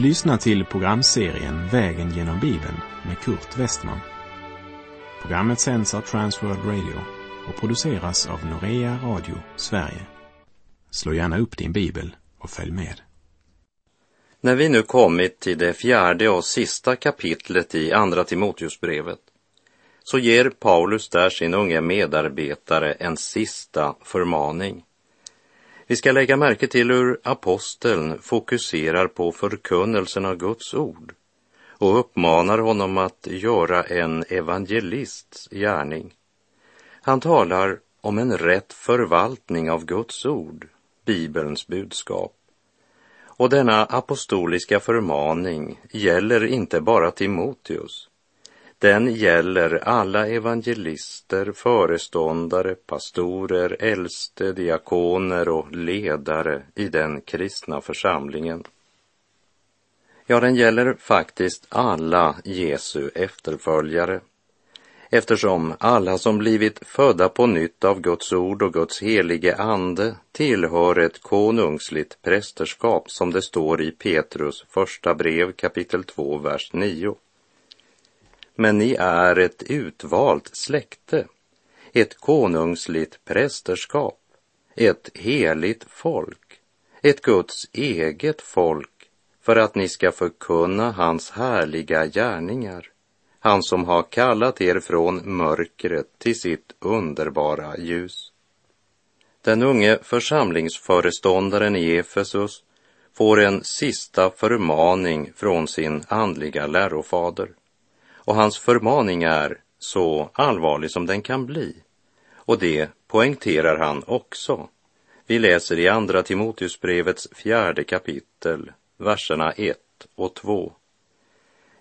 Du lyssnar till programserien Vägen genom Bibeln med Kurt Westman. Programmet sänds av Transworld Radio och produceras av Norea Radio Sverige. Slå gärna upp din bibel och följ med. När vi nu kommit till det fjärde och sista kapitlet i Andra Timoteusbrevet så ger Paulus där sin unge medarbetare en sista förmaning. Vi ska lägga märke till hur aposteln fokuserar på förkunnelsen av Guds ord och uppmanar honom att göra en evangelists gärning. Han talar om en rätt förvaltning av Guds ord, Bibelns budskap. Och denna apostoliska förmaning gäller inte bara Timoteus. Den gäller alla evangelister, föreståndare, pastorer, äldste, diakoner och ledare i den kristna församlingen. Ja, den gäller faktiskt alla Jesu efterföljare eftersom alla som blivit födda på nytt av Guds ord och Guds helige ande tillhör ett konungsligt prästerskap som det står i Petrus första brev kapitel 2, vers 9. Men ni är ett utvalt släkte, ett konungsligt prästerskap, ett heligt folk, ett Guds eget folk för att ni ska förkunna hans härliga gärningar han som har kallat er från mörkret till sitt underbara ljus. Den unge församlingsföreståndaren i Efesus får en sista förmaning från sin andliga lärofader. Och hans förmaning är så allvarlig som den kan bli. Och det poängterar han också. Vi läser i Andra Timoteusbrevets fjärde kapitel, verserna 1 och 2.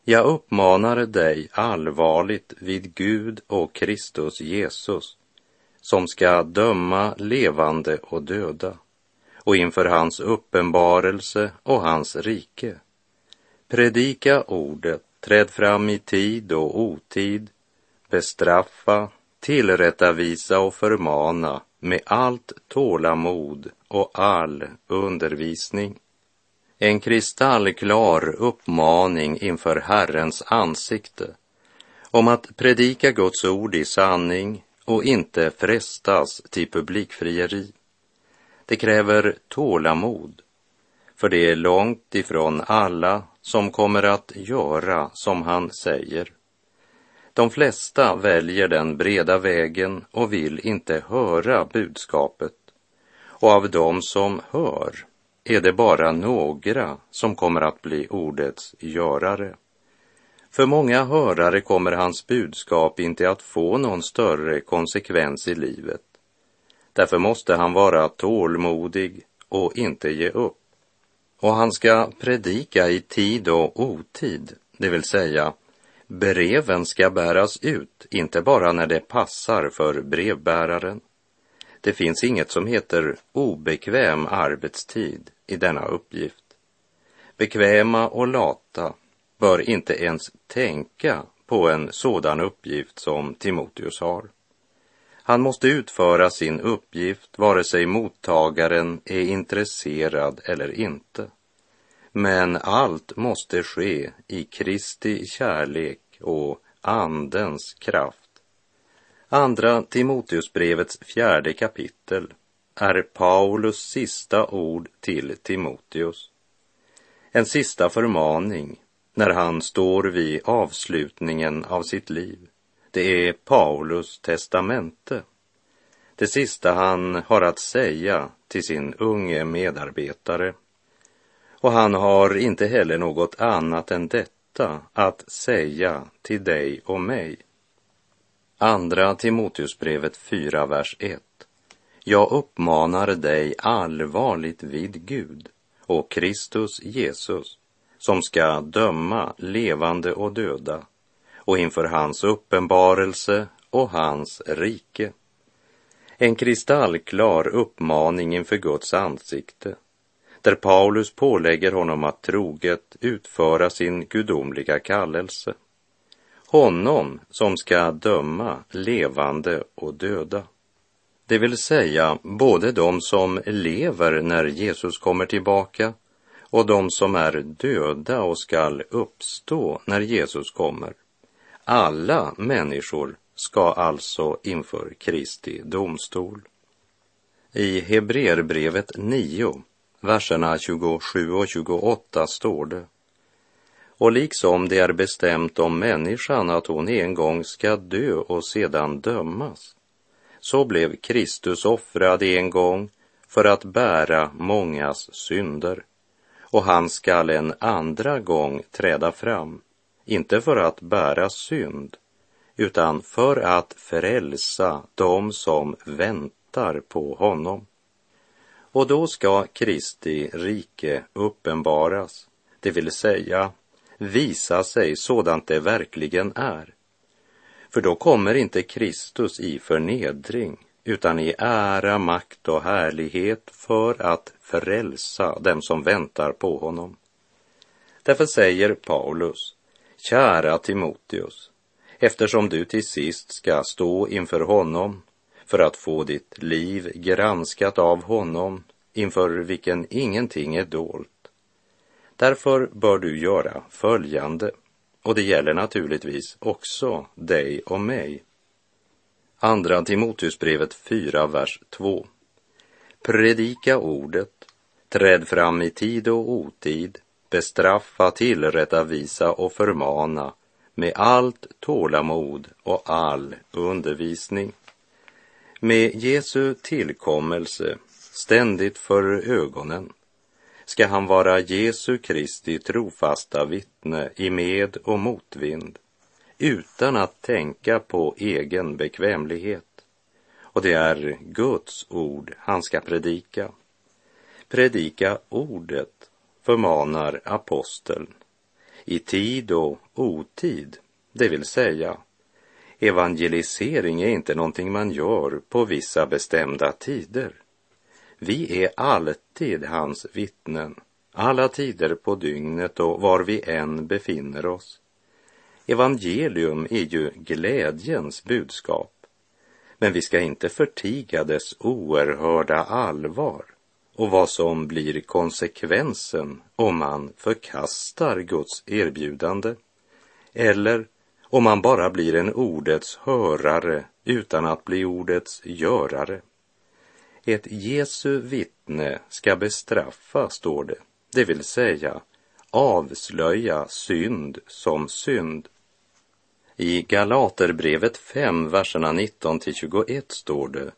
Jag uppmanar dig allvarligt vid Gud och Kristus Jesus, som ska döma levande och döda, och inför hans uppenbarelse och hans rike. Predika ordet, träd fram i tid och otid, bestraffa, tillrättavisa och förmana med allt tålamod och all undervisning en kristallklar uppmaning inför Herrens ansikte om att predika Guds ord i sanning och inte frestas till publikfrieri. Det kräver tålamod, för det är långt ifrån alla som kommer att göra som han säger. De flesta väljer den breda vägen och vill inte höra budskapet. Och av dem som hör är det bara några som kommer att bli ordets görare. För många hörare kommer hans budskap inte att få någon större konsekvens i livet. Därför måste han vara tålmodig och inte ge upp. Och han ska predika i tid och otid, det vill säga breven ska bäras ut, inte bara när det passar för brevbäraren. Det finns inget som heter obekväm arbetstid i denna uppgift. Bekväma och lata bör inte ens tänka på en sådan uppgift som Timoteus har. Han måste utföra sin uppgift vare sig mottagaren är intresserad eller inte. Men allt måste ske i Kristi kärlek och Andens kraft. Andra Timoteusbrevets fjärde kapitel är Paulus sista ord till Timoteus. En sista förmaning när han står vid avslutningen av sitt liv. Det är Paulus testamente. Det sista han har att säga till sin unge medarbetare. Och han har inte heller något annat än detta att säga till dig och mig. Andra Timoteusbrevet 4, vers 1. Jag uppmanar dig allvarligt vid Gud och Kristus Jesus som ska döma levande och döda och inför hans uppenbarelse och hans rike. En kristallklar uppmaning inför Guds ansikte där Paulus pålägger honom att troget utföra sin gudomliga kallelse honom som ska döma levande och döda. Det vill säga både de som lever när Jesus kommer tillbaka och de som är döda och skall uppstå när Jesus kommer. Alla människor ska alltså inför Kristi domstol. I Hebreerbrevet 9, verserna 27 och 28 står det. Och liksom det är bestämt om människan att hon en gång ska dö och sedan dömas, så blev Kristus offrad en gång för att bära mångas synder. Och han skall en andra gång träda fram, inte för att bära synd, utan för att frälsa dem som väntar på honom. Och då ska Kristi rike uppenbaras, det vill säga visa sig sådant det verkligen är. För då kommer inte Kristus i förnedring, utan i ära, makt och härlighet för att frälsa dem som väntar på honom. Därför säger Paulus, kära Timoteus, eftersom du till sist ska stå inför honom för att få ditt liv granskat av honom inför vilken ingenting är dolt. Därför bör du göra följande, och det gäller naturligtvis också dig och mig. Andra Timoteusbrevet 4, vers 2. Predika ordet, träd fram i tid och otid, bestraffa, tillrättavisa och förmana med allt tålamod och all undervisning. Med Jesu tillkommelse ständigt för ögonen ska han vara Jesu Kristi trofasta vittne i med och motvind utan att tänka på egen bekvämlighet. Och det är Guds ord han ska predika. Predika ordet, förmanar aposteln, i tid och otid, det vill säga evangelisering är inte någonting man gör på vissa bestämda tider. Vi är alltid hans vittnen, alla tider på dygnet och var vi än befinner oss. Evangelium är ju glädjens budskap, men vi ska inte förtiga dess oerhörda allvar och vad som blir konsekvensen om man förkastar Guds erbjudande eller om man bara blir en ordets hörare utan att bli ordets görare. Ett Jesu vittne ska bestraffa, står det, det vill säga avslöja synd som synd. I Galaterbrevet 5, verserna 19 till 21 står det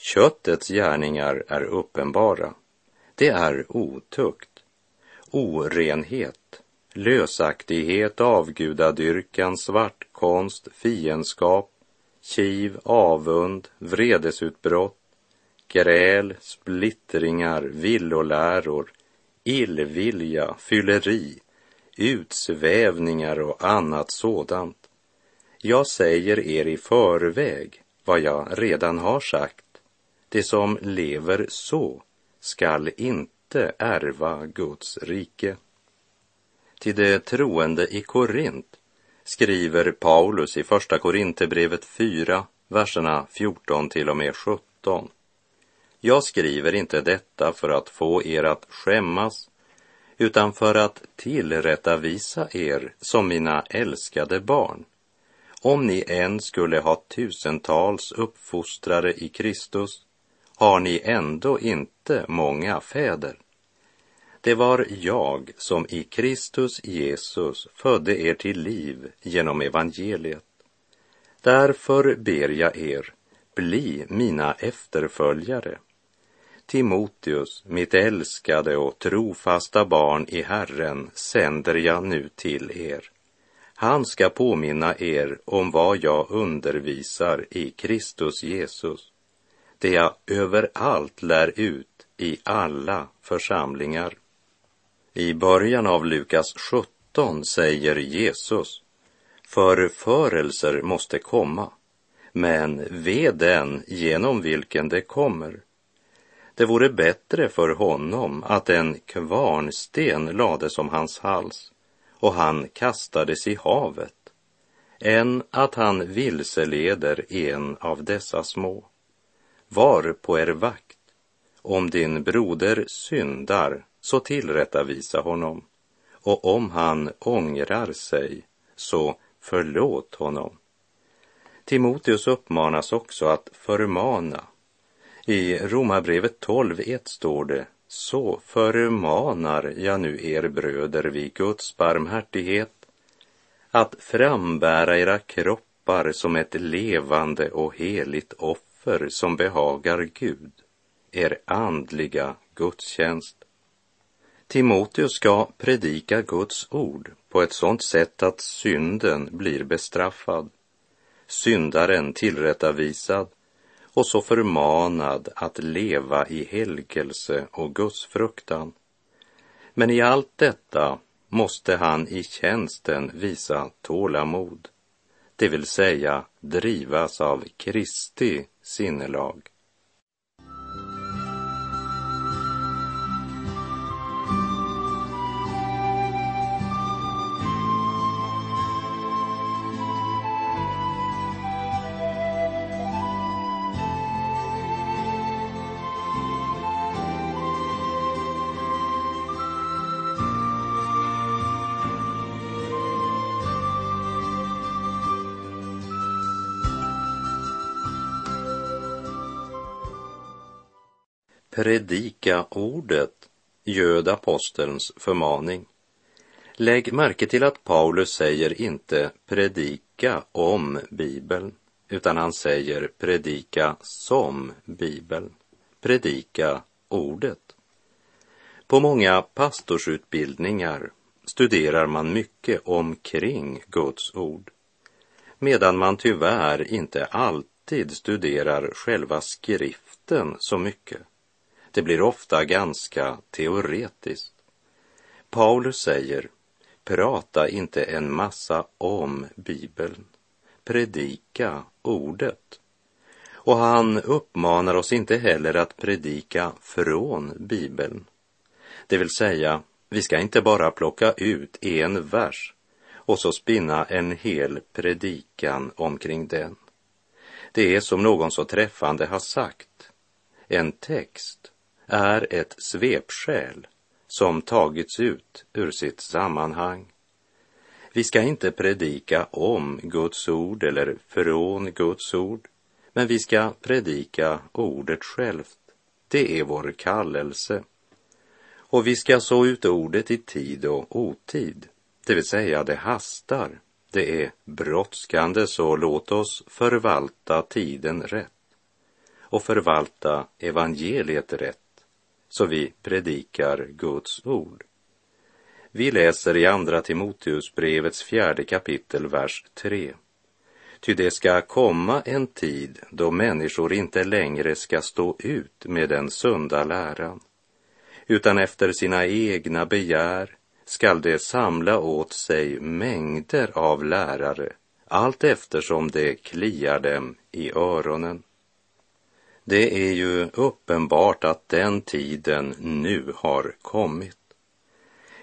Köttets gärningar är uppenbara. Det är otukt, orenhet, lösaktighet, avgudadyrkan, svartkonst, fiendskap, kiv, avund, vredesutbrott, gräl, splittringar, villoläror, illvilja, fylleri, utsvävningar och annat sådant. Jag säger er i förväg vad jag redan har sagt. Det som lever så skall inte ärva Guds rike. Till de troende i Korint skriver Paulus i Första Korinthierbrevet 4, verserna 14 till och med 17. Jag skriver inte detta för att få er att skämmas, utan för att tillrättavisa er som mina älskade barn. Om ni än skulle ha tusentals uppfostrare i Kristus, har ni ändå inte många fäder. Det var jag som i Kristus Jesus födde er till liv genom evangeliet. Därför ber jag er, bli mina efterföljare. Timoteus, mitt älskade och trofasta barn i Herren, sänder jag nu till er. Han ska påminna er om vad jag undervisar i Kristus Jesus, det jag överallt lär ut i alla församlingar. I början av Lukas 17 säger Jesus, förförelser måste komma, men ve den genom vilken det kommer. Det vore bättre för honom att en kvarnsten lades om hans hals och han kastades i havet än att han vilseleder en av dessa små. Var på er vakt. Om din broder syndar, så tillrättavisa honom. Och om han ångrar sig, så förlåt honom. Timoteus uppmanas också att förmana. I Romarbrevet 12.1 står det så förmanar jag nu er bröder vid Guds barmhärtighet att frambära era kroppar som ett levande och heligt offer som behagar Gud, er andliga gudstjänst. Timoteus ska predika Guds ord på ett sådant sätt att synden blir bestraffad, syndaren tillrättavisad och så förmanad att leva i helgelse och gudsfruktan. Men i allt detta måste han i tjänsten visa tålamod, det vill säga drivas av Kristi sinnelag. Predika ordet, göd apostelns förmaning. Lägg märke till att Paulus säger inte predika om Bibeln, utan han säger predika som Bibeln. Predika ordet. På många pastorsutbildningar studerar man mycket omkring Guds ord, medan man tyvärr inte alltid studerar själva skriften så mycket. Det blir ofta ganska teoretiskt. Paulus säger, prata inte en massa om Bibeln, predika ordet. Och han uppmanar oss inte heller att predika från Bibeln. Det vill säga, vi ska inte bara plocka ut en vers och så spinna en hel predikan omkring den. Det är som någon så träffande har sagt, en text är ett svepskäl som tagits ut ur sitt sammanhang. Vi ska inte predika om Guds ord eller från Guds ord, men vi ska predika ordet självt. Det är vår kallelse. Och vi ska så ut ordet i tid och otid, det vill säga det hastar. Det är brådskande, så låt oss förvalta tiden rätt och förvalta evangeliet rätt så vi predikar Guds ord. Vi läser i Andra Timoteusbrevets fjärde kapitel, vers 3. Ty det ska komma en tid då människor inte längre ska stå ut med den sunda läran, utan efter sina egna begär skall de samla åt sig mängder av lärare, allt eftersom det kliar dem i öronen. Det är ju uppenbart att den tiden nu har kommit.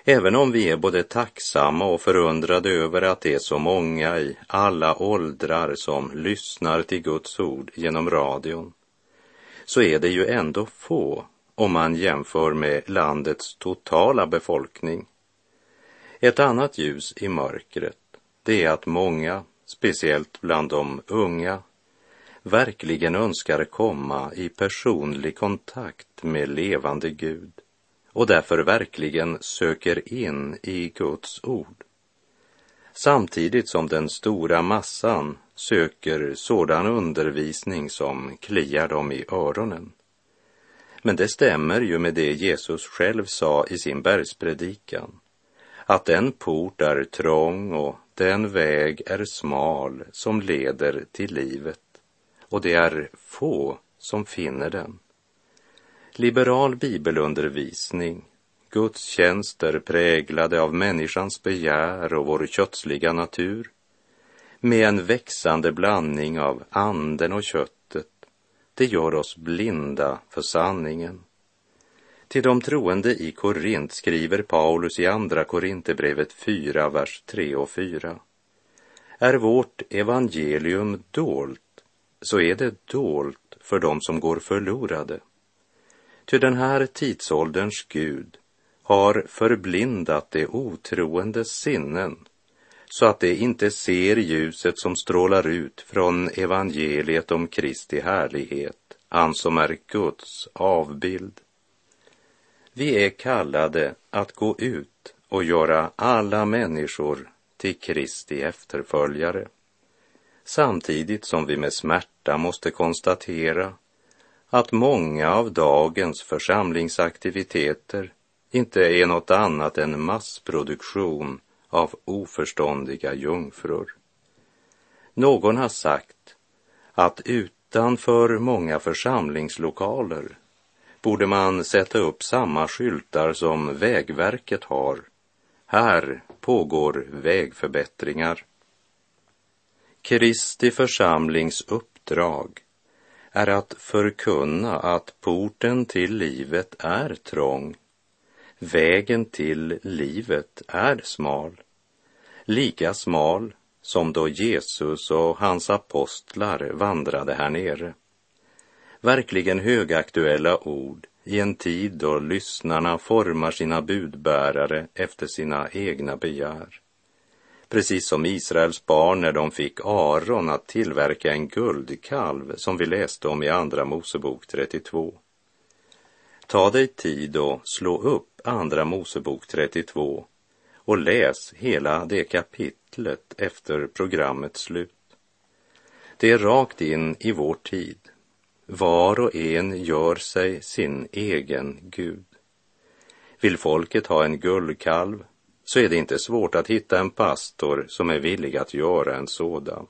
Även om vi är både tacksamma och förundrade över att det är så många i alla åldrar som lyssnar till Guds ord genom radion, så är det ju ändå få om man jämför med landets totala befolkning. Ett annat ljus i mörkret, det är att många, speciellt bland de unga, verkligen önskar komma i personlig kontakt med levande Gud och därför verkligen söker in i Guds ord. Samtidigt som den stora massan söker sådan undervisning som kliar dem i öronen. Men det stämmer ju med det Jesus själv sa i sin bergspredikan, att den port är trång och den väg är smal som leder till livet och det är få som finner den. Liberal bibelundervisning, gudstjänster präglade av människans begär och vår kötsliga natur, med en växande blandning av anden och köttet, det gör oss blinda för sanningen. Till de troende i Korint skriver Paulus i Andra Korinthierbrevet 4, vers 3 och 4. Är vårt evangelium dolt så är det dolt för dem som går förlorade. Ty den här tidsålderns Gud har förblindat de otroendes sinnen så att de inte ser ljuset som strålar ut från evangeliet om Kristi härlighet, han som är Guds avbild. Vi är kallade att gå ut och göra alla människor till Kristi efterföljare. Samtidigt som vi med smärta måste konstatera att många av dagens församlingsaktiviteter inte är något annat än massproduktion av oförståndiga jungfrur. Någon har sagt att utanför många församlingslokaler borde man sätta upp samma skyltar som Vägverket har. Här pågår vägförbättringar. Kristi församlings uppdrag är att förkunna att porten till livet är trång. Vägen till livet är smal. Lika smal som då Jesus och hans apostlar vandrade här nere. Verkligen högaktuella ord i en tid då lyssnarna formar sina budbärare efter sina egna begär. Precis som Israels barn när de fick Aron att tillverka en guldkalv som vi läste om i Andra Mosebok 32. Ta dig tid och slå upp Andra Mosebok 32 och läs hela det kapitlet efter programmets slut. Det är rakt in i vår tid. Var och en gör sig sin egen Gud. Vill folket ha en guldkalv så är det inte svårt att hitta en pastor som är villig att göra en sådan.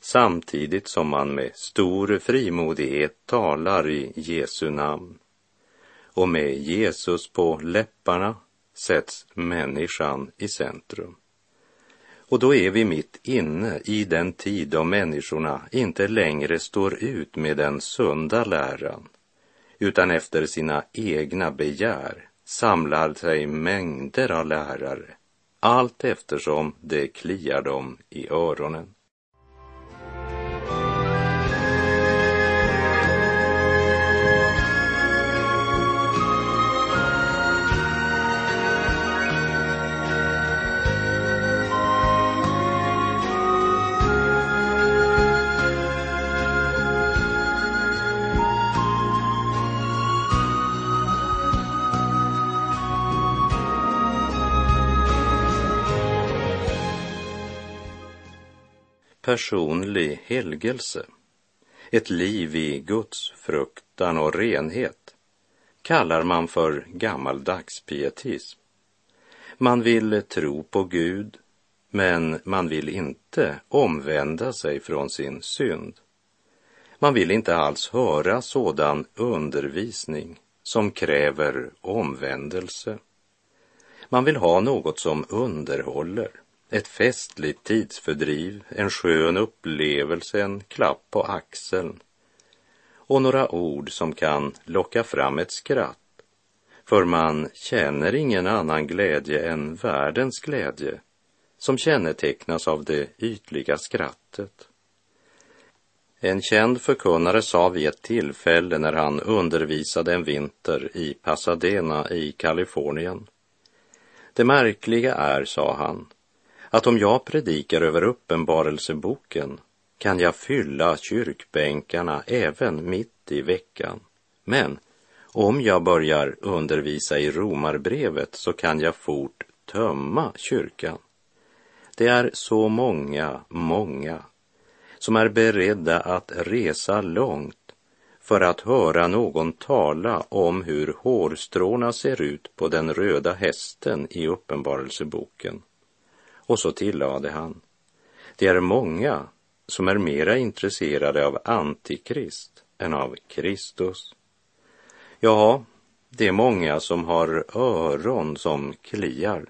Samtidigt som man med stor frimodighet talar i Jesu namn. Och med Jesus på läpparna sätts människan i centrum. Och då är vi mitt inne i den tid då människorna inte längre står ut med den sunda läran, utan efter sina egna begär samlar sig mängder av lärare, allt eftersom det kliar dem i öronen. Personlig helgelse, ett liv i Guds fruktan och renhet, kallar man för gammaldags pietism. Man vill tro på Gud, men man vill inte omvända sig från sin synd. Man vill inte alls höra sådan undervisning som kräver omvändelse. Man vill ha något som underhåller, ett festligt tidsfördriv, en skön upplevelse, en klapp på axeln och några ord som kan locka fram ett skratt. För man känner ingen annan glädje än världens glädje som kännetecknas av det ytliga skrattet. En känd förkunnare sa vid ett tillfälle när han undervisade en vinter i Pasadena i Kalifornien. Det märkliga är, sa han, att om jag predikar över uppenbarelseboken kan jag fylla kyrkbänkarna även mitt i veckan. Men om jag börjar undervisa i romarbrevet så kan jag fort tömma kyrkan. Det är så många, många som är beredda att resa långt för att höra någon tala om hur hårstråna ser ut på den röda hästen i Uppenbarelseboken. Och så tillade han, det är många som är mera intresserade av Antikrist än av Kristus. Ja, det är många som har öron som kliar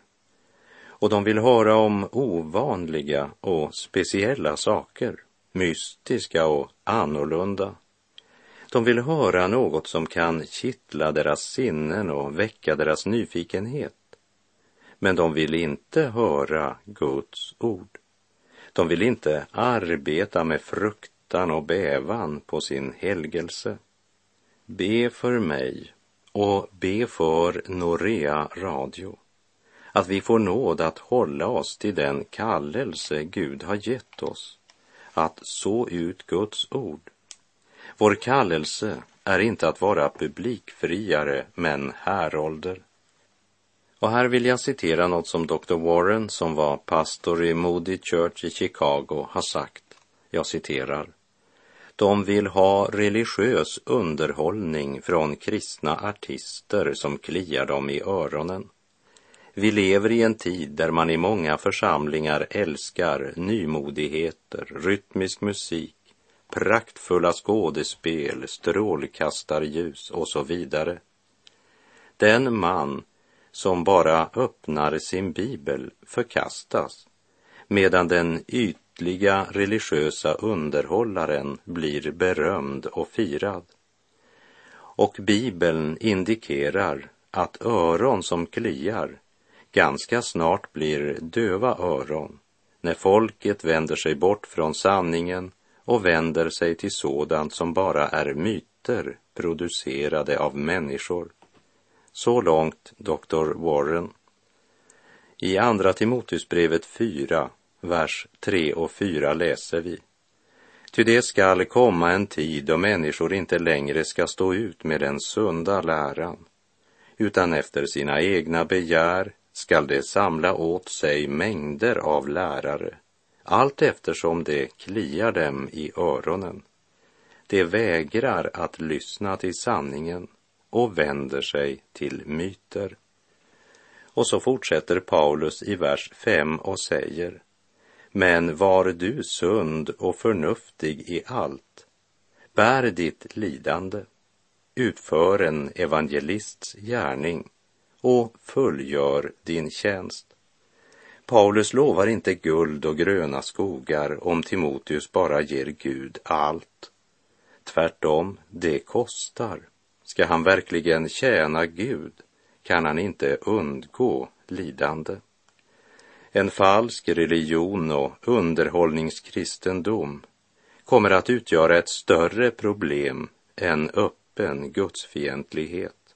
och de vill höra om ovanliga och speciella saker, mystiska och annorlunda. De vill höra något som kan kittla deras sinnen och väcka deras nyfikenhet men de vill inte höra Guds ord. De vill inte arbeta med fruktan och bävan på sin helgelse. Be för mig och be för Norea Radio att vi får nåd att hålla oss till den kallelse Gud har gett oss, att så ut Guds ord. Vår kallelse är inte att vara publikfriare, men härolder. Och här vill jag citera något som Dr. Warren, som var pastor i Moody Church i Chicago, har sagt. Jag citerar. De vill ha religiös underhållning från kristna artister som kliar dem i öronen. Vi lever i en tid där man i många församlingar älskar nymodigheter, rytmisk musik, praktfulla skådespel, strålkastarljus och så vidare. Den man som bara öppnar sin bibel förkastas, medan den ytliga religiösa underhållaren blir berömd och firad. Och bibeln indikerar att öron som kliar ganska snart blir döva öron när folket vänder sig bort från sanningen och vänder sig till sådant som bara är myter producerade av människor. Så långt Dr. Warren. I Andra Timoteusbrevet 4, vers 3 och 4 läser vi. Ty det skall komma en tid då människor inte längre ska stå ut med den sunda läran, utan efter sina egna begär skall de samla åt sig mängder av lärare, allt eftersom det kliar dem i öronen. De vägrar att lyssna till sanningen och vänder sig till myter. Och så fortsätter Paulus i vers 5 och säger Men var du sund och förnuftig i allt, bär ditt lidande, utför en evangelists gärning och fullgör din tjänst. Paulus lovar inte guld och gröna skogar om Timoteus bara ger Gud allt. Tvärtom, det kostar. Ska han verkligen tjäna Gud kan han inte undgå lidande. En falsk religion och underhållningskristendom kommer att utgöra ett större problem än öppen gudsfientlighet.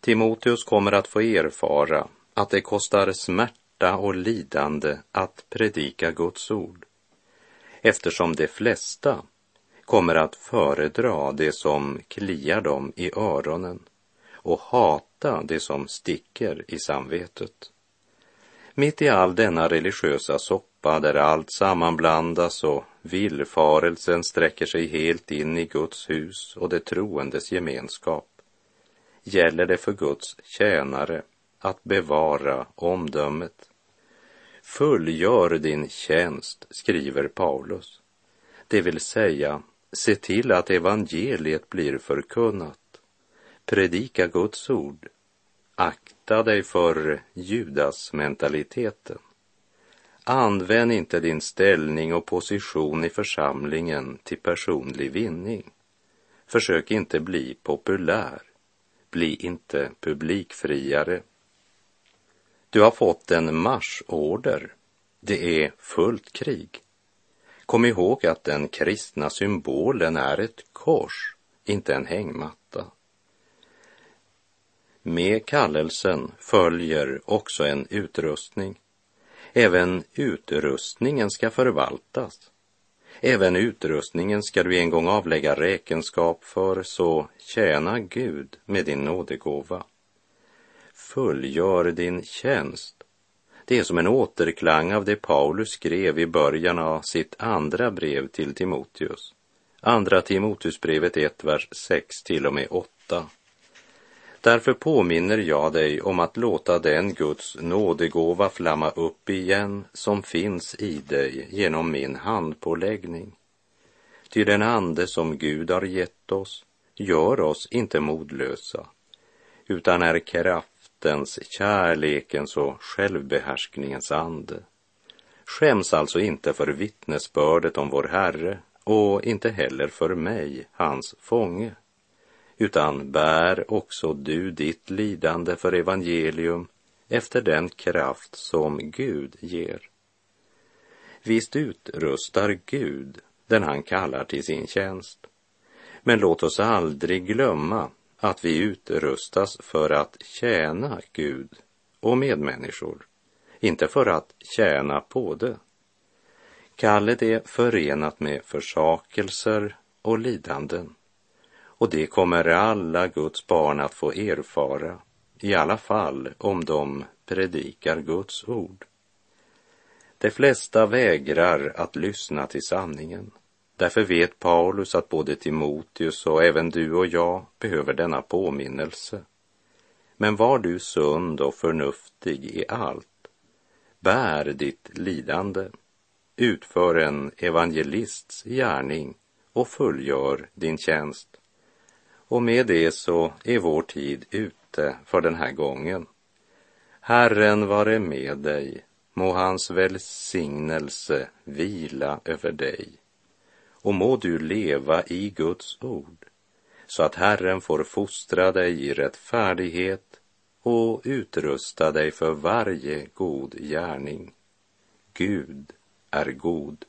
Timoteus kommer att få erfara att det kostar smärta och lidande att predika Guds ord, eftersom de flesta kommer att föredra det som kliar dem i öronen och hata det som sticker i samvetet. Mitt i all denna religiösa soppa där allt sammanblandas och villfarelsen sträcker sig helt in i Guds hus och det troendes gemenskap gäller det för Guds tjänare att bevara omdömet. Fullgör din tjänst, skriver Paulus, det vill säga se till att evangeliet blir förkunnat. Predika Guds ord. Akta dig för Judas mentaliteten. Använd inte din ställning och position i församlingen till personlig vinning. Försök inte bli populär. Bli inte publikfriare. Du har fått en marschorder. Det är fullt krig. Kom ihåg att den kristna symbolen är ett kors, inte en hängmatta. Med kallelsen följer också en utrustning. Även utrustningen ska förvaltas. Även utrustningen ska du en gång avlägga räkenskap för, så tjäna Gud med din nådegåva. Fullgör din tjänst. Det är som en återklang av det Paulus skrev i början av sitt andra brev till Timoteus. Andra Timoteusbrevet 1, vers 6 till och med 8. Därför påminner jag dig om att låta den Guds nådegåva flamma upp igen som finns i dig genom min handpåläggning. Ty den ande som Gud har gett oss gör oss inte modlösa, utan är kraft kraftens, kärlekens och självbehärskningens ande. Skäms alltså inte för vittnesbördet om vår Herre och inte heller för mig, hans fånge utan bär också du ditt lidande för evangelium efter den kraft som Gud ger. Visst utrustar Gud den han kallar till sin tjänst. Men låt oss aldrig glömma att vi utrustas för att tjäna Gud och medmänniskor, inte för att tjäna på det. Kallet är förenat med försakelser och lidanden. Och det kommer alla Guds barn att få erfara, i alla fall om de predikar Guds ord. De flesta vägrar att lyssna till sanningen. Därför vet Paulus att både Timoteus och även du och jag behöver denna påminnelse. Men var du sund och förnuftig i allt. Bär ditt lidande. Utför en evangelists gärning och fullgör din tjänst. Och med det så är vår tid ute för den här gången. Herren vare med dig, må hans välsignelse vila över dig. Och må du leva i Guds ord, så att Herren får fostra dig i rättfärdighet och utrusta dig för varje god gärning. Gud är god.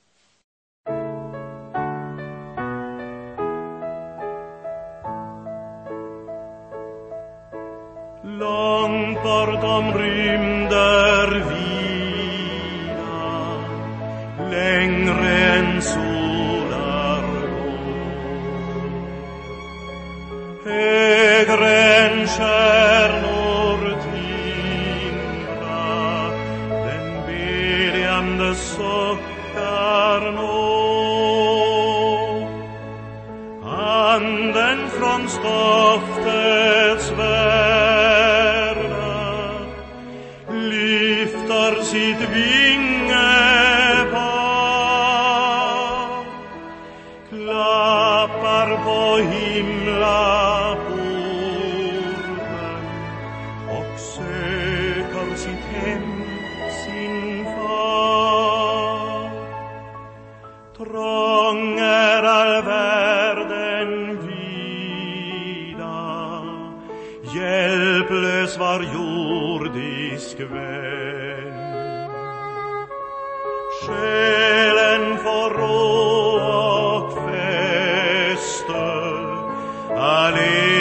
Långt bortom rymder vida, längre stjärnor tindra, den bedjande suckar nå. Anden från stoftets var jordisk vän. Själen får rå och fäste alena